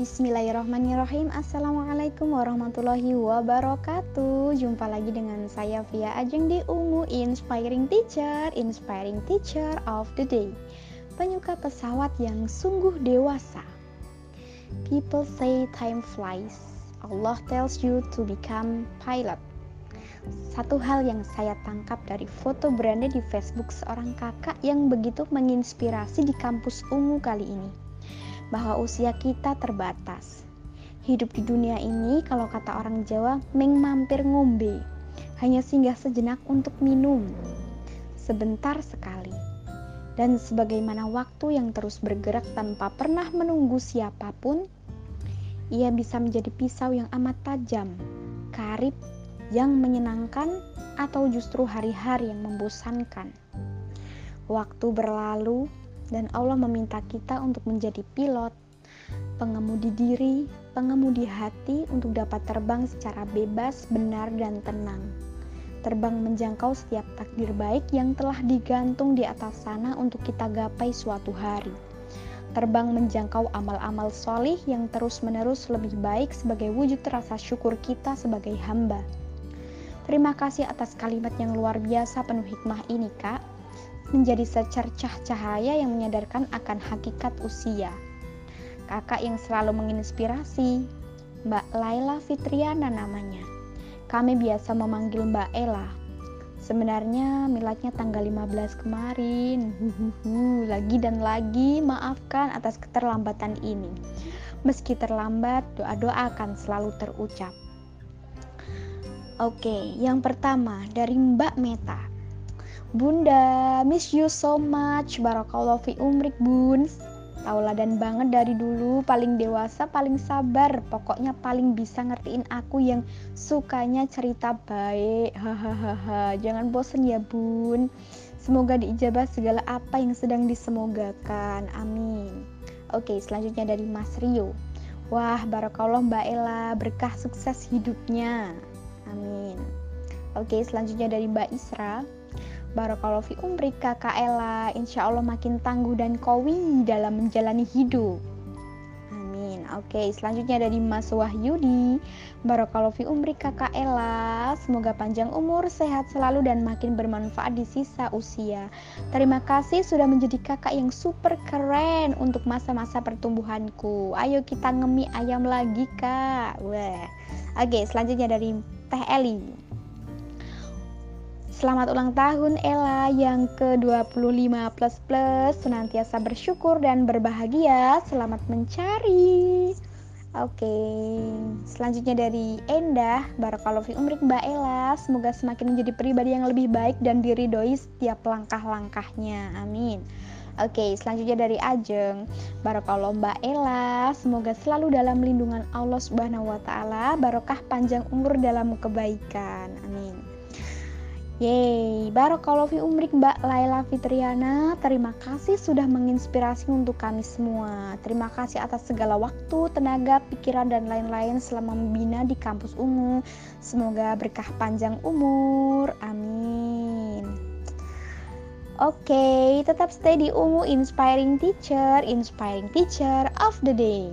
Bismillahirrahmanirrahim. Assalamualaikum warahmatullahi wabarakatuh. Jumpa lagi dengan saya Via Ajeng di Ungu Inspiring Teacher Inspiring Teacher of the Day. Penyuka pesawat yang sungguh dewasa. People say time flies. Allah tells you to become pilot. Satu hal yang saya tangkap dari foto beranda di Facebook seorang kakak yang begitu menginspirasi di kampus ungu kali ini bahwa usia kita terbatas. Hidup di dunia ini, kalau kata orang Jawa, meng mampir ngombe, hanya singgah sejenak untuk minum, sebentar sekali. Dan sebagaimana waktu yang terus bergerak tanpa pernah menunggu siapa pun, ia bisa menjadi pisau yang amat tajam, karib yang menyenangkan, atau justru hari-hari yang membosankan. Waktu berlalu, dan Allah meminta kita untuk menjadi pilot, pengemudi diri, pengemudi hati untuk dapat terbang secara bebas, benar, dan tenang. Terbang menjangkau setiap takdir baik yang telah digantung di atas sana untuk kita gapai suatu hari. Terbang menjangkau amal-amal solih yang terus-menerus lebih baik sebagai wujud rasa syukur kita sebagai hamba. Terima kasih atas kalimat yang luar biasa penuh hikmah ini, Kak menjadi secercah cahaya yang menyadarkan akan hakikat usia. Kakak yang selalu menginspirasi, Mbak Laila Fitriana namanya. Kami biasa memanggil Mbak Ella. Sebenarnya miladnya tanggal 15 kemarin. Lagi dan lagi maafkan atas keterlambatan ini. Meski terlambat, doa-doa akan selalu terucap. Oke, yang pertama dari Mbak Meta. Bunda, miss you so much. Barakallah fi umrik, Bun. Tauladan banget dari dulu, paling dewasa, paling sabar. Pokoknya paling bisa ngertiin aku yang sukanya cerita baik. Hahaha. Jangan bosen ya, Bun. Semoga diijabah segala apa yang sedang disemogakan. Amin. Oke, selanjutnya dari Mas Rio. Wah, barakallah Mbak Ella, berkah sukses hidupnya. Amin. Oke, selanjutnya dari Mbak Isra. Barakallahu fi umri kakak Ella. Insya Allah makin tangguh dan kowi dalam menjalani hidup. Amin. Oke selanjutnya dari Mas Wahyudi. Barakallahu fi umri kakak Ella. Semoga panjang umur, sehat selalu dan makin bermanfaat di sisa usia. Terima kasih sudah menjadi kakak yang super keren Untuk masa-masa pertumbuhanku. Ayo kita ngemi ayam lagi kak. Wah Oke selanjutnya dari Teh Eli Selamat ulang tahun Ella yang ke-25 plus plus. Senantiasa bersyukur dan berbahagia. Selamat mencari. Oke Selanjutnya dari Endah fi umrik Mbak Ella. Semoga semakin menjadi pribadi yang lebih baik Dan diridoi setiap langkah-langkahnya. Amin. Oke, selanjutnya dari Ajeng. Barakallah Mbak Ella, semoga selalu dalam lindungan Allah Subhanahu wa taala, barokah panjang umur dalam kebaikan. Amin. Yeay, Barakallahu fi umrik Mbak Laila Fitriana. Terima kasih sudah menginspirasi untuk kami semua. Terima kasih atas segala waktu, tenaga, pikiran, dan lain-lain selama membina di kampus ungu. Semoga berkah panjang umur, amin. Oke, okay, tetap stay di Ungu Inspiring Teacher, Inspiring Teacher of the Day.